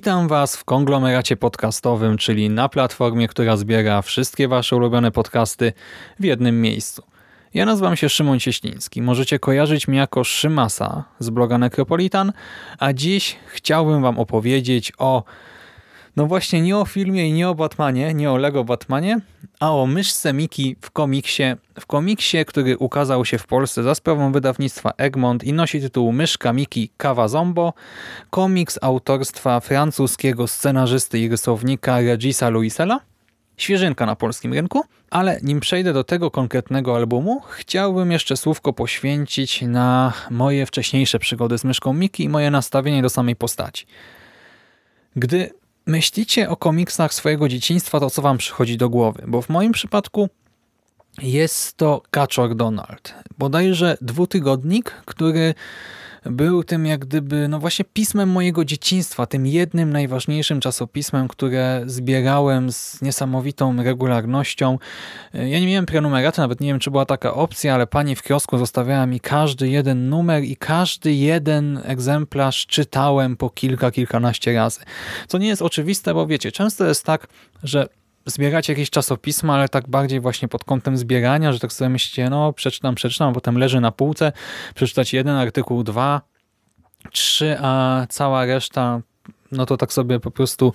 Witam Was w konglomeracie podcastowym, czyli na platformie, która zbiera wszystkie Wasze ulubione podcasty w jednym miejscu. Ja nazywam się Szymon Cieśliński. Możecie kojarzyć mnie jako Szymasa z bloga Necropolitan, a dziś chciałbym Wam opowiedzieć o no właśnie nie o filmie i nie o Batmanie, nie o Lego Batmanie, a o myszce Miki w komiksie, w komiksie, który ukazał się w Polsce za sprawą wydawnictwa Egmont i nosi tytuł Myszka Miki Kawa Zombo, komiks autorstwa francuskiego scenarzysty i rysownika Regisa Louisela. Świeżynka na polskim rynku, ale nim przejdę do tego konkretnego albumu, chciałbym jeszcze słówko poświęcić na moje wcześniejsze przygody z myszką Miki i moje nastawienie do samej postaci. Gdy myślicie o komiksach swojego dzieciństwa, to co wam przychodzi do głowy? Bo w moim przypadku jest to Kaczor Donald. Bodajże dwutygodnik, który był tym jak gdyby, no właśnie pismem mojego dzieciństwa, tym jednym najważniejszym czasopismem, które zbierałem z niesamowitą regularnością. Ja nie miałem prenumeraty, nawet nie wiem, czy była taka opcja, ale pani w kiosku zostawiała mi każdy jeden numer i każdy jeden egzemplarz czytałem po kilka, kilkanaście razy. Co nie jest oczywiste, bo wiecie, często jest tak, że zbieracie jakieś czasopisma, ale tak bardziej właśnie pod kątem zbierania, że tak sobie myślicie, no przeczytam, przeczytam, a potem leży na półce, przeczytać jeden artykuł, dwa, trzy, a cała reszta no to tak sobie po prostu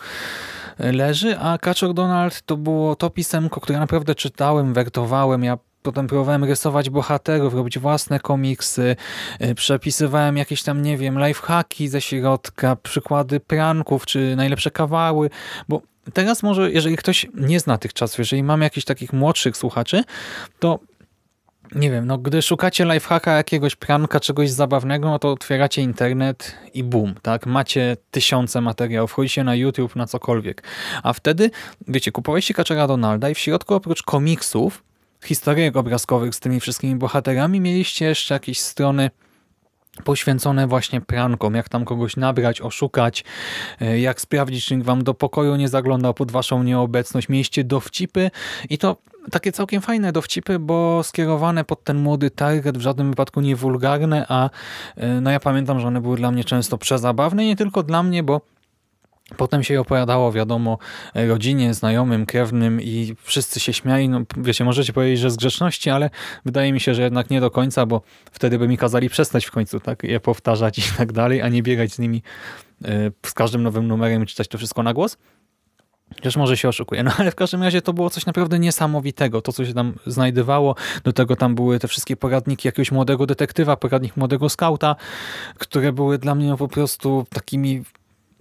leży, a Kaczor Donald to było to pisemko, które naprawdę czytałem, wertowałem, ja Potem próbowałem rysować bohaterów, robić własne komiksy, y, przepisywałem jakieś tam, nie wiem, lifehacki ze środka, przykłady pranków, czy najlepsze kawały, bo Teraz może, jeżeli ktoś nie zna tych czasów, jeżeli mamy jakichś takich młodszych słuchaczy, to nie wiem, no gdy szukacie lifehacka jakiegoś pranka, czegoś zabawnego, no to otwieracie internet i boom, tak? Macie tysiące materiałów, wchodzicie na YouTube, na cokolwiek. A wtedy, wiecie, kupowaliście Kaczera Donalda i w środku oprócz komiksów, historyjek obrazkowych z tymi wszystkimi bohaterami, mieliście jeszcze jakieś strony poświęcone właśnie prankom, jak tam kogoś nabrać, oszukać, e, jak sprawdzić, czy wam do pokoju nie zaglądał pod waszą nieobecność. Mieliście dowcipy i to takie całkiem fajne dowcipy, bo skierowane pod ten młody target, w żadnym wypadku nie wulgarne, a e, no ja pamiętam, że one były dla mnie często przezabawne, nie tylko dla mnie, bo Potem się opowiadało, wiadomo, rodzinie, znajomym, krewnym i wszyscy się śmiali. No, wiecie, możecie powiedzieć, że z grzeczności, ale wydaje mi się, że jednak nie do końca, bo wtedy by mi kazali przestać w końcu tak je powtarzać i tak dalej, a nie biegać z nimi e, z każdym nowym numerem i czytać to wszystko na głos. Chociaż może się oszukuje. No ale w każdym razie to było coś naprawdę niesamowitego. To, co się tam znajdowało. Do tego tam były te wszystkie poradniki jakiegoś młodego detektywa, poradnik młodego skauta, które były dla mnie po prostu takimi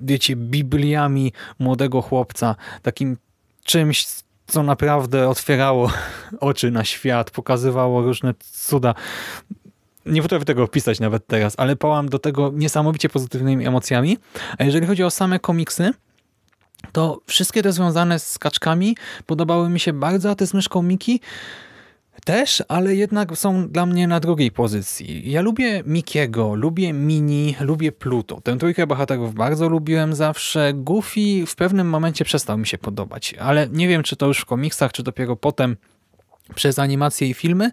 wiecie, bibliami młodego chłopca, takim czymś, co naprawdę otwierało oczy na świat, pokazywało różne cuda. Nie potrafię tego opisać nawet teraz, ale pałam do tego niesamowicie pozytywnymi emocjami. A jeżeli chodzi o same komiksy, to wszystkie te związane z kaczkami podobały mi się bardzo, a te z myszką Miki też, ale jednak są dla mnie na drugiej pozycji. Ja lubię Mikiego, lubię Mini, lubię Pluto. Tę trójkę bohaterów bardzo lubiłem zawsze. Goofy w pewnym momencie przestał mi się podobać, ale nie wiem, czy to już w komiksach, czy dopiero potem przez animacje i filmy,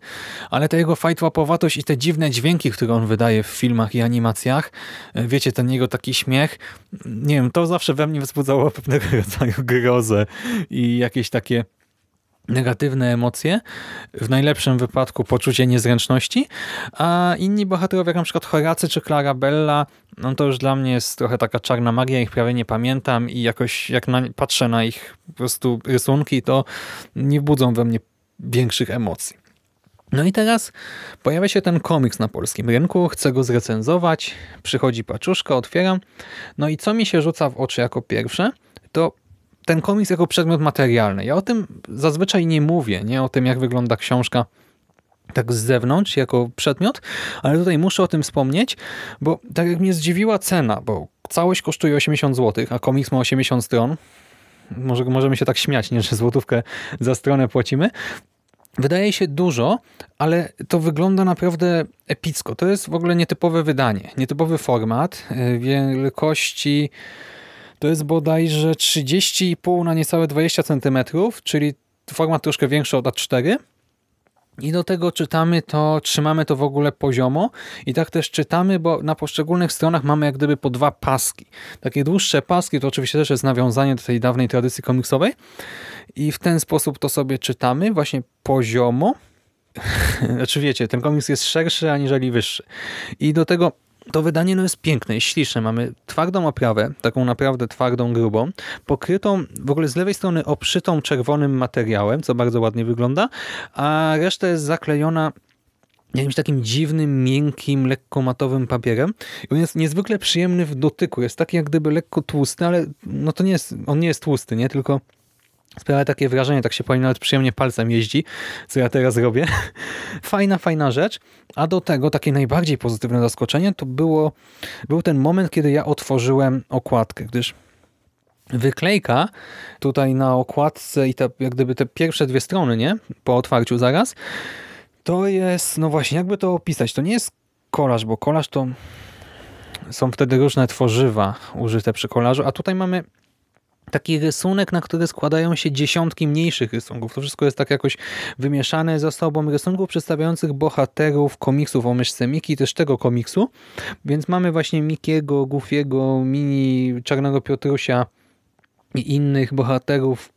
ale ta jego fajtłapowatość i te dziwne dźwięki, które on wydaje w filmach i animacjach, wiecie, ten jego taki śmiech, nie wiem, to zawsze we mnie wzbudzało pewnego rodzaju grozę i jakieś takie negatywne emocje, w najlepszym wypadku poczucie niezręczności, a inni bohaterowie, jak na przykład Horacy czy Clarabella, no to już dla mnie jest trochę taka czarna magia, ich prawie nie pamiętam i jakoś jak na, patrzę na ich po prostu rysunki, to nie budzą we mnie większych emocji. No i teraz pojawia się ten komiks na polskim rynku, chcę go zrecenzować, przychodzi paczuszka, otwieram, no i co mi się rzuca w oczy jako pierwsze, to ten komiks jako przedmiot materialny. Ja o tym zazwyczaj nie mówię, nie o tym jak wygląda książka tak z zewnątrz, jako przedmiot, ale tutaj muszę o tym wspomnieć, bo tak jak mnie zdziwiła cena, bo całość kosztuje 80 zł, a komiks ma 80 stron, może możemy się tak śmiać, nie, że złotówkę za stronę płacimy, Wydaje się dużo, ale to wygląda naprawdę epicko. To jest w ogóle nietypowe wydanie, nietypowy format e, wielkości to jest bodajże 30,5 na niecałe 20 cm, czyli format troszkę większy od A4 i do tego czytamy to, trzymamy to w ogóle poziomo i tak też czytamy, bo na poszczególnych stronach mamy jak gdyby po dwa paski. Takie dłuższe paski to oczywiście też jest nawiązanie do tej dawnej tradycji komiksowej i w ten sposób to sobie czytamy właśnie poziomo. znaczy wiecie, ten komiks jest szerszy aniżeli wyższy. I do tego to wydanie no jest piękne, jest śliczne. Mamy twardą oprawę, taką naprawdę twardą, grubą, pokrytą w ogóle z lewej strony obszytą czerwonym materiałem, co bardzo ładnie wygląda, a reszta jest zaklejona jakimś takim dziwnym, miękkim, lekko matowym papierem. I on jest niezwykle przyjemny w dotyku. Jest taki jak gdyby lekko tłusty, ale no to nie jest, on nie jest tłusty, nie? Tylko Sprawia takie wrażenie, tak się po nim nawet przyjemnie palcem jeździ, co ja teraz robię. Fajna, fajna rzecz. A do tego takie najbardziej pozytywne zaskoczenie to było, był ten moment, kiedy ja otworzyłem okładkę, gdyż wyklejka tutaj na okładce i te, jak gdyby te pierwsze dwie strony, nie? Po otwarciu zaraz, to jest, no właśnie, jakby to opisać? To nie jest kolaż, bo kolaż to są wtedy różne tworzywa użyte przy kolażu, a tutaj mamy taki rysunek, na który składają się dziesiątki mniejszych rysunków. To wszystko jest tak jakoś wymieszane ze sobą. Rysunków przedstawiających bohaterów komiksów o myszce Miki, też tego komiksu. Więc mamy właśnie Mikiego, Goofiego, Mini, Czarnego Piotrusia i innych bohaterów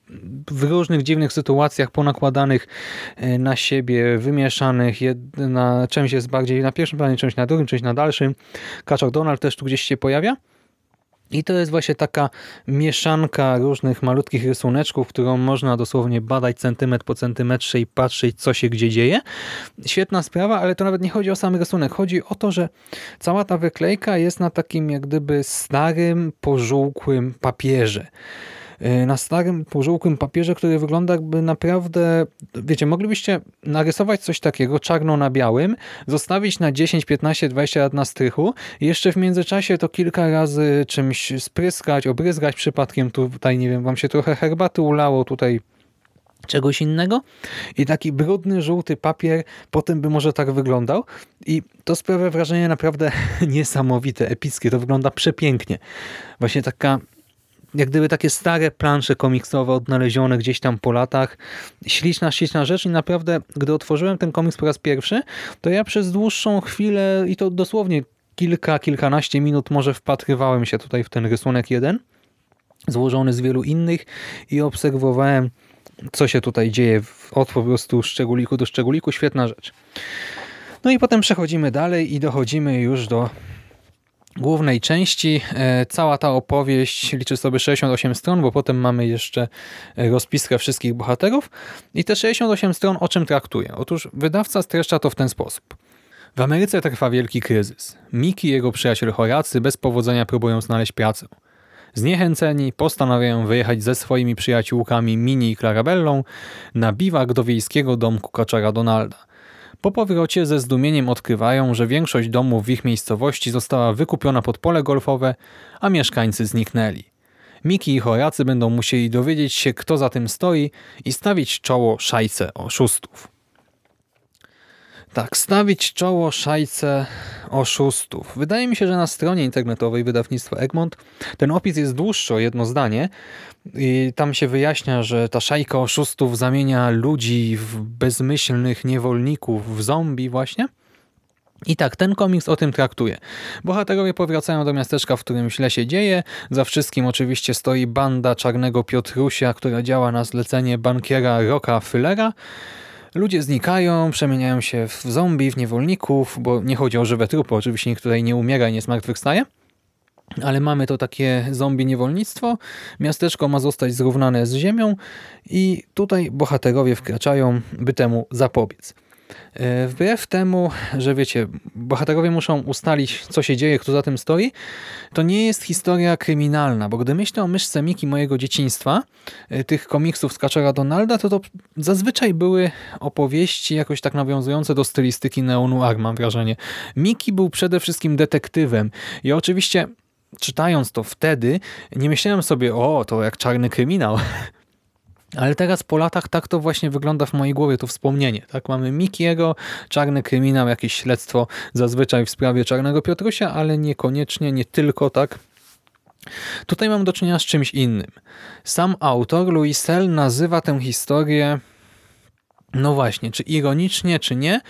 w różnych dziwnych sytuacjach ponakładanych e, na siebie, wymieszanych. Jedna część jest bardziej na pierwszym planie, część na drugim, część na dalszym. Kaczor Donald też tu gdzieś się pojawia. I to jest właśnie taka mieszanka różnych malutkich rysuneczków, którą można dosłownie badać centymetr po centymetrze i patrzeć, co się gdzie dzieje. Świetna sprawa, ale to nawet nie chodzi o sam rysunek. Chodzi o to, że cała ta wyklejka jest na takim jak gdyby starym, pożółkłym papierze. Y, na starym, pożółkłym papierze, który wygląda jakby naprawdę, wiecie, moglibyście narysować coś takiego czarno na białym, zostawić na 10, 15, 20 lat na strychu i jeszcze w międzyczasie to kilka razy czymś spryskać, obryzgać przypadkiem, tutaj nie wiem, wam się trochę herbaty ulało, tutaj czegoś innego. I taki brudny, żółty papier potem by może tak wyglądał. I to sprawia wrażenie naprawdę niesamowite, epickie, to wygląda przepięknie. Właśnie taka jak gdyby takie stare plansze komiksowe odnalezione gdzieś tam po latach. Śliczna, śliczna rzecz i naprawdę, gdy otworzyłem ten komiks po raz pierwszy, to ja przez dłuższą chwilę i to dosłownie kilka, kilkanaście minut może wpatrywałem się tutaj w ten rysunek jeden, złożony z wielu innych i obserwowałem, co się tutaj dzieje od po prostu szczególiku do szczególiku. Świetna rzecz. No i potem przechodzimy dalej i dochodzimy już do głównej części. E, cała ta opowieść liczy sobie 68 stron, bo potem mamy jeszcze e, rozpiskę wszystkich bohaterów. I te 68 stron o czym traktuje? Otóż wydawca streszcza to w ten sposób. W Ameryce trwa wielki kryzys. Miki i jego przyjaciel Horacy bez powodzenia próbują znaleźć pracę. Zniechęceni postanawiają wyjechać ze swoimi przyjaciółkami Mini i Clarabellą na biwak do wiejskiego domku kaczara Donalda – po powrocie ze zdumieniem odkrywają, że większość domów w ich miejscowości została wykupiona pod pole golfowe, a mieszkańcy zniknęli. Miki i Horacy będą musieli dowiedzieć się, kto za tym stoi i stawić czoło szajce oszustów. Tak, stawić czoło szajce oszustów. Wydaje mi się, że na stronie internetowej wydawnictwa Egmont ten opis jest dłuższy o jedno zdanie i tam się wyjaśnia, że ta szajka oszustów zamienia ludzi w bezmyślnych niewolników, w zombie właśnie. I tak, ten komiks o tym traktuje. Bohaterowie powracają do miasteczka, w którym źle się dzieje. Za wszystkim oczywiście stoi banda czarnego Piotrusia, która działa na zlecenie bankiera Roka Füllera. Ludzie znikają, przemieniają się w zombie, w niewolników, bo nie chodzi o żywe trupy, oczywiście nikt tutaj nie umiera i nie zmartwychwstaje. Ale mamy to takie zombie niewolnictwo, miasteczko ma zostać zrównane z ziemią i tutaj bohaterowie wkraczają, by temu zapobiec. E, wbrew temu, że wiecie, bohaterowie muszą ustalić, co się dzieje, kto za tym stoi, to nie jest historia kryminalna, bo gdy myślę o myszce Miki mojego dzieciństwa, e, tych komiksów z Kaczera Donalda, to to zazwyczaj były opowieści jakoś tak nawiązujące do stylistyki neo-noir, mam wrażenie. Miki był przede wszystkim detektywem i oczywiście czytając to wtedy, nie myślałem sobie, o, to jak czarny kryminał. Ale teraz po latach tak to właśnie wygląda w mojej głowie, to wspomnienie. Tak, Mamy Mikiego, czarny kryminał, jakieś śledztwo zazwyczaj w sprawie czarnego Piotrusia, ale niekoniecznie, nie tylko tak. Tutaj mam do czynienia z czymś innym. Sam autor, Louis Sell, nazywa tę historię no właśnie, czy ironicznie, czy nie,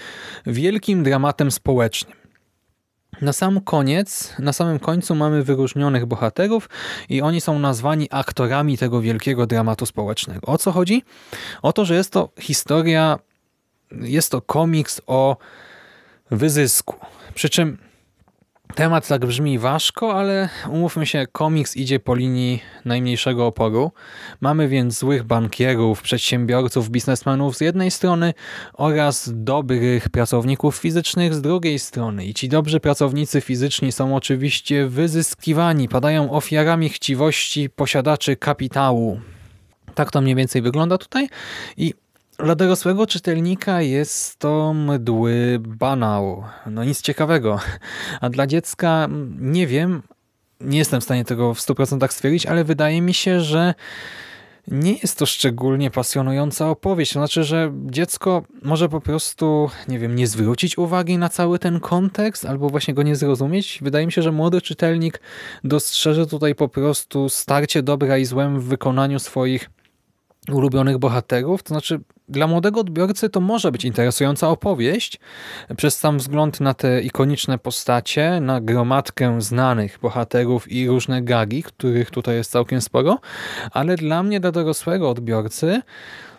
wielkim dramatem społecznym. Na sam koniec, na samym końcu mamy wyróżnionych bohaterów i oni są nazwani aktorami tego wielkiego dramatu społecznego. O co chodzi? O to, że jest to historia, jest to komiks o wyzysku. Przy czym Temat tak brzmi ważko, ale umówmy się, komiks idzie po linii najmniejszego oporu. Mamy więc złych bankierów, przedsiębiorców, biznesmenów z jednej strony oraz dobrych pracowników fizycznych z drugiej strony. I ci dobrzy pracownicy fizyczni są oczywiście wyzyskiwani, padają ofiarami chciwości posiadaczy kapitału. Tak to mniej więcej wygląda tutaj i dla dorosłego czytelnika jest to mdły banał. No nic ciekawego. A dla dziecka nie wiem, nie jestem w stanie tego w 100% stwierdzić, ale wydaje mi się, że nie jest to szczególnie pasjonująca opowieść. To znaczy, że dziecko może po prostu, nie wiem, nie zwrócić uwagi na cały ten kontekst albo właśnie go nie zrozumieć. Wydaje mi się, że młody czytelnik dostrzeże tutaj po prostu starcie dobra i złem w wykonaniu swoich ulubionych bohaterów. To znaczy, dla młodego odbiorcy to może być interesująca opowieść przez sam wzgląd na te ikoniczne postacie, na gromadkę znanych bohaterów i różne gagi, których tutaj jest całkiem sporo, ale dla mnie, dla dorosłego odbiorcy,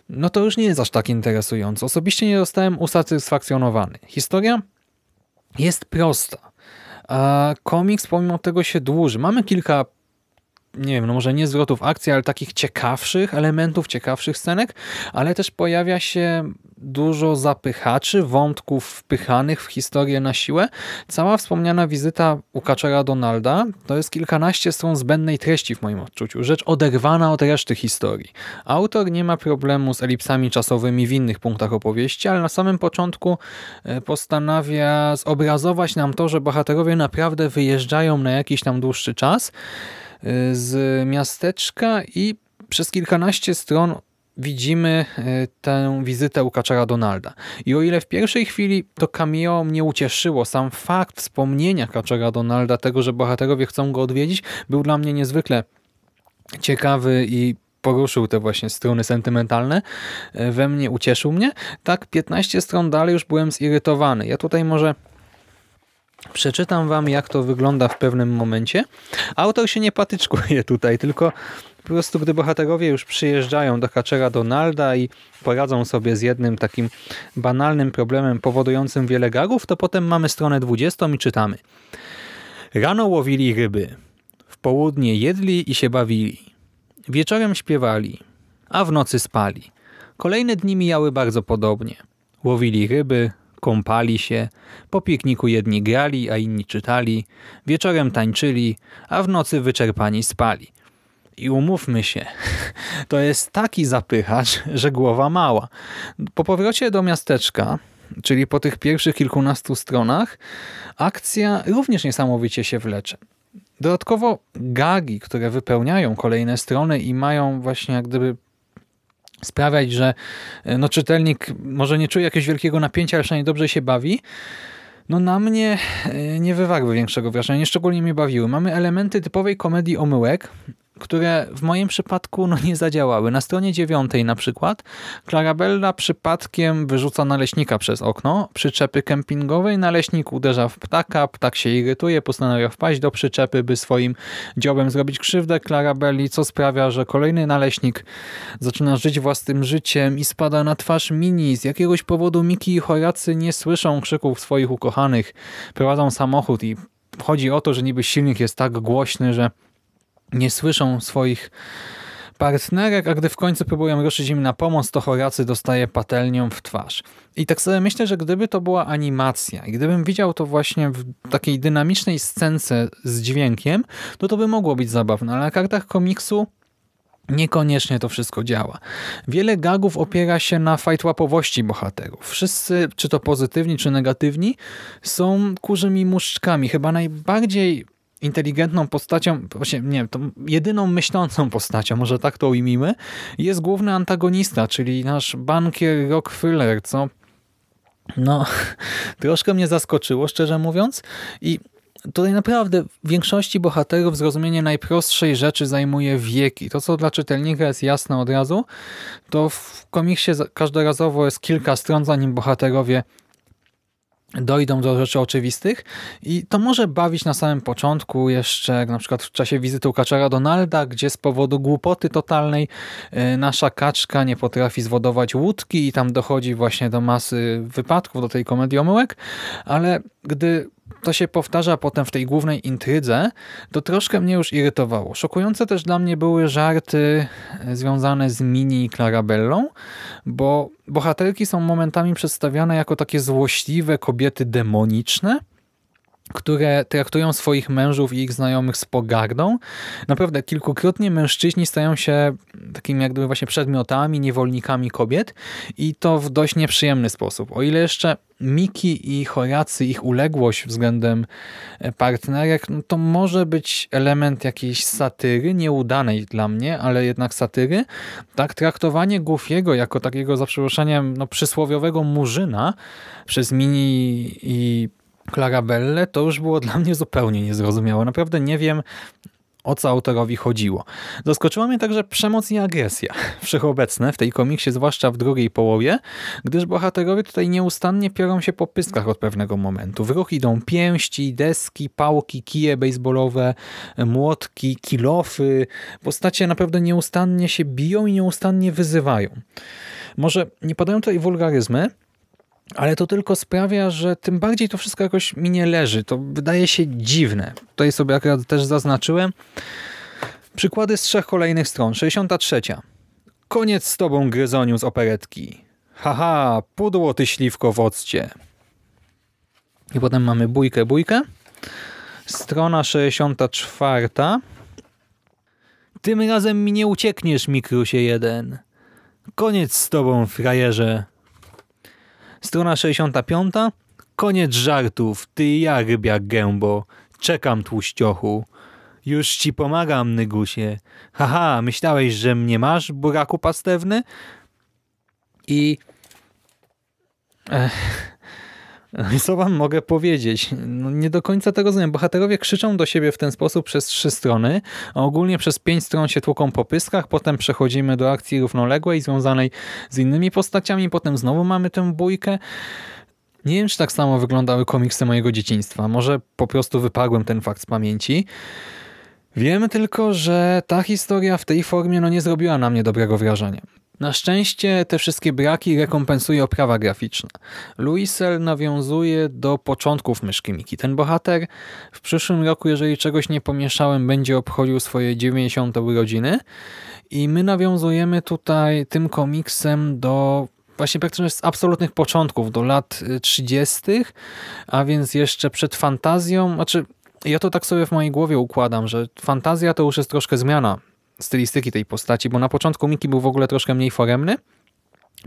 no to już nie jest aż tak interesujące. Osobiście nie zostałem usatysfakcjonowany. Historia jest prosta. A komiks pomimo tego się dłuży. Mamy kilka nie wiem, no może nie zwrotów akcji, ale takich ciekawszych elementów, ciekawszych scenek, ale też pojawia się dużo zapychaczy, wątków wpychanych w historię na siłę. Cała wspomniana wizyta u Kaczera Donalda to jest kilkanaście stron zbędnej treści w moim odczuciu. Rzecz oderwana od reszty historii. Autor nie ma problemu z elipsami czasowymi w innych punktach opowieści, ale na samym początku e, postanawia zobrazować nam to, że bohaterowie naprawdę wyjeżdżają na jakiś tam dłuższy czas, z miasteczka i przez kilkanaście stron widzimy y, tę wizytę u Kaczara Donalda. I o ile w pierwszej chwili to cameo mnie ucieszyło, sam fakt wspomnienia Kaczara Donalda, tego, że bohaterowie chcą go odwiedzić, był dla mnie niezwykle ciekawy i poruszył te właśnie strony sentymentalne, y, we mnie ucieszył mnie. Tak 15 stron dalej już byłem zirytowany. Ja tutaj może Przeczytam wam, jak to wygląda w pewnym momencie. Autor się nie patyczkuje tutaj, tylko po prostu gdy bohaterowie już przyjeżdżają do Kaczera Donalda i poradzą sobie z jednym takim banalnym problemem powodującym wiele gagów, to potem mamy stronę 20 i czytamy. Rano łowili ryby, w południe jedli i się bawili, wieczorem śpiewali, a w nocy spali. Kolejne dni mijały bardzo podobnie. Łowili ryby, kąpali się, po pikniku jedni grali, a inni czytali, wieczorem tańczyli, a w nocy wyczerpani spali. I umówmy się, to jest taki zapychacz, że głowa mała. Po powrocie do miasteczka, czyli po tych pierwszych kilkunastu stronach, akcja również niesamowicie się wlecze. Dodatkowo gagi, które wypełniają kolejne strony i mają właśnie jak gdyby sprawiać, że e, no, czytelnik może nie czuje jakiegoś wielkiego napięcia, ale przynajmniej dobrze się bawi, no na mnie e, nie wywarły większego wrażenia, szczególnie mnie bawiły. Mamy elementy typowej komedii omyłek, które w moim przypadku no, nie zadziałały. Na stronie dziewiątej na przykład Clarabella przypadkiem wyrzuca naleśnika przez okno przyczepy kempingowej. Naleśnik uderza w ptaka, ptak się irytuje, postanawia wpaść do przyczepy, by swoim dziobem zrobić krzywdę Clarabelli, co sprawia, że kolejny naleśnik zaczyna żyć własnym życiem i spada na twarz Mini. Z jakiegoś powodu Miki i Horacy nie słyszą krzyków swoich ukochanych. Prowadzą samochód i chodzi o to, że niby silnik jest tak głośny, że nie słyszą swoich partnerek, a gdy w końcu próbują ruszyć im na pomoc, to Horacy dostaje patelnią w twarz. I tak sobie myślę, że gdyby to była animacja i gdybym widział to właśnie w takiej dynamicznej scence z dźwiękiem, to to by mogło być zabawne, ale na kartach komiksu Niekoniecznie to wszystko działa. Wiele gagów opiera się na fajtłapowości bohaterów. Wszyscy, czy to pozytywni, czy negatywni, są kurzymi muszczkami. Chyba najbardziej inteligentną postacią, właśnie nie to jedyną myślącą postacią, może tak to ujmijmy, jest główny antagonista, czyli nasz bankier Rockefeller, co no, troszkę mnie zaskoczyło, szczerze mówiąc. I tutaj naprawdę w większości bohaterów zrozumienie najprostszej rzeczy zajmuje wieki. To, co dla czytelnika jest jasne od razu, to w komiksie każdorazowo jest kilka stron, zanim bohaterowie dojdą do rzeczy oczywistych i to może bawić na samym początku jeszcze, na przykład w czasie wizyty u kaczera Donalda, gdzie z powodu głupoty totalnej e, nasza kaczka nie potrafi zwodować łódki i tam dochodzi właśnie do masy wypadków, do tej komedii omyłek, ale gdy to się powtarza potem w tej głównej intrydze, to troszkę mnie już irytowało. Szokujące też dla mnie były żarty związane z Mini i Clarabellą, bo bohaterki są momentami przedstawiane jako takie złośliwe kobiety demoniczne, które traktują swoich mężów i ich znajomych z pogardą. Naprawdę kilkukrotnie mężczyźni stają się takimi jak gdyby właśnie przedmiotami, niewolnikami kobiet i to w dość nieprzyjemny sposób. O ile jeszcze Miki i Horacy, ich uległość względem e, partnerek, no to może być element jakiejś satyry, nieudanej dla mnie, ale jednak satyry. Tak, traktowanie Goofiego jako takiego za przeproszeniem no, przysłowiowego murzyna przez Mini i Clarabelle, to już było dla mnie zupełnie niezrozumiałe. Naprawdę nie wiem, o co autorowi chodziło. Zaskoczyła mnie także przemoc i agresja wszechobecne w tej komiksie, zwłaszcza w drugiej połowie, gdyż bohaterowie tutaj nieustannie piorą się po pyskach od pewnego momentu. W ruch idą pięści, deski, pałki, kije baseballowe, młotki, kilofy. Postacie naprawdę nieustannie się biją i nieustannie wyzywają. Może nie padają tutaj wulgaryzmy, ale to tylko sprawia, że tym bardziej to wszystko jakoś mi nie leży. To wydaje się dziwne. Tutaj sobie akurat też zaznaczyłem. Przykłady z trzech kolejnych stron. 63. Koniec z tobą, gryzoniu z operetki. Haha, pudło ty śliwko w occie. I potem mamy bójkę, bójkę. Strona 64. Tym razem mi nie uciekniesz, mikrusie jeden. Koniec z tobą, frajerze. Strona 65. Koniec żartów. Ty i ja, rybia gębo. Czekam, tłuściochu. Już ci pomagam, Nygusie. Haha, myślałeś, że mnie masz, buraku pastewny? I... Ech. Co wam mogę powiedzieć? No nie do końca tego rozumiem. Bohaterowie krzyczą do siebie w ten sposób przez trzy strony, a ogólnie przez pięć stron się tłuką po pyskach, potem przechodzimy do akcji równoległej związanej z innymi postaciami, potem znowu mamy tę bójkę. Nie wiem, czy tak samo wyglądały komiksy mojego dzieciństwa. Może po prostu wyparłem ten fakt z pamięci. Wiem tylko, że ta historia w tej formie no nie zrobiła na mnie dobrego wrażenia. Na szczęście te wszystkie braki rekompensuje oprawa graficzna. Louisel nawiązuje do początków myszki Miki. Ten bohater w przyszłym roku, jeżeli czegoś nie pomieszałem, będzie obchodził swoje 90. urodziny i my nawiązujemy tutaj tym komiksem do właśnie praktycznie z absolutnych początków, do lat 30., a więc jeszcze przed fantazją, znaczy ja to tak sobie w mojej głowie układam, że fantazja to już jest troszkę zmiana stylistyki tej postaci, bo na początku Miki był w ogóle troszkę mniej foremny,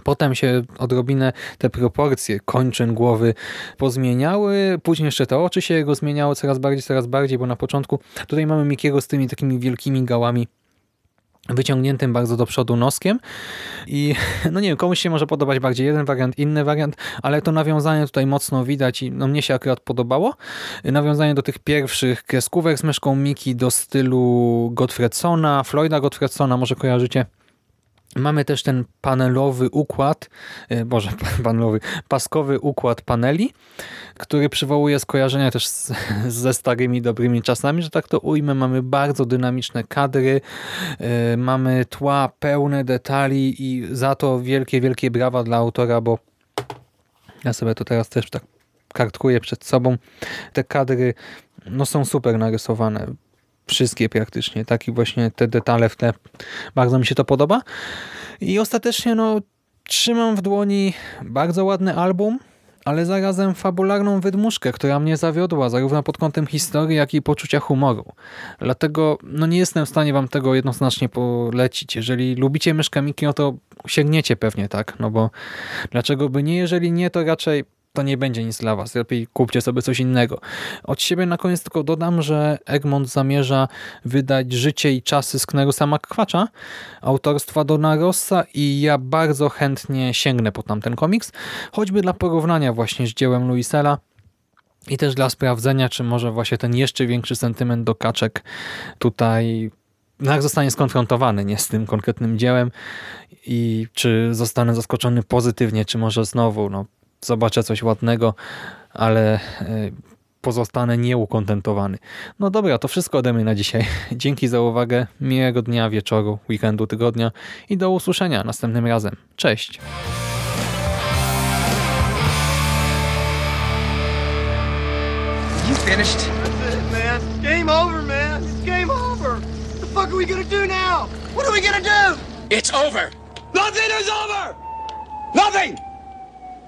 Potem się odrobinę te proporcje kończyn głowy pozmieniały, później jeszcze te oczy się jego zmieniały coraz bardziej, coraz bardziej, bo na początku tutaj mamy Mikiego z tymi takimi wielkimi gałami wyciągniętym bardzo do przodu noskiem i no nie wiem, komuś się może podobać bardziej jeden wariant, inny wariant, ale to nawiązanie tutaj mocno widać i no mnie się akurat podobało. Nawiązanie do tych pierwszych kreskówek z myszką Miki do stylu Gottfredsona, Floyda Gottfredsona, może kojarzycie Mamy też ten panelowy układ, e, boże, panelowy, paskowy układ paneli, który przywołuje skojarzenia też z, ze starymi, dobrymi czasami, że tak to ujmę. Mamy bardzo dynamiczne kadry, e, mamy tła pełne detali i za to wielkie, wielkie brawa dla autora, bo ja sobie to teraz też tak kartkuję przed sobą. Te kadry no, są super narysowane wszystkie praktycznie, tak i właśnie te detale w tle. Bardzo mi się to podoba. I ostatecznie no, trzymam w dłoni bardzo ładny album, ale zarazem fabularną wydmuszkę, która mnie zawiodła zarówno pod kątem historii, jak i poczucia humoru. Dlatego no, nie jestem w stanie wam tego jednoznacznie polecić. Jeżeli lubicie myszkę Miki, no to sięgniecie pewnie, tak? No bo dlaczego by nie? Jeżeli nie, to raczej to nie będzie nic dla was. Lepiej kupcie sobie coś innego. Od siebie na koniec tylko dodam, że Egmont zamierza wydać Życie i czasy Sknerusa McQuatcha autorstwa Dona Rossa i ja bardzo chętnie sięgnę po tamten komiks, choćby dla porównania właśnie z dziełem Louisela i też dla sprawdzenia, czy może właśnie ten jeszcze większy sentyment do kaczek tutaj jak zostanie skonfrontowany nie z tym konkretnym dziełem i czy zostanę zaskoczony pozytywnie, czy może znowu no, zobaczę coś ładnego, ale e, pozostanę nieukontentowany. No dobra, to wszystko ode mnie na dzisiaj. Dzięki za uwagę, miłego dnia, wieczoru, weekendu, tygodnia i do usłyszenia następnym razem. Cześć! You finished? That's it, man. Game over, man. It's game over. What the fuck are we gonna do now? What are we gonna do? It's over. Nothing is over! Nothing!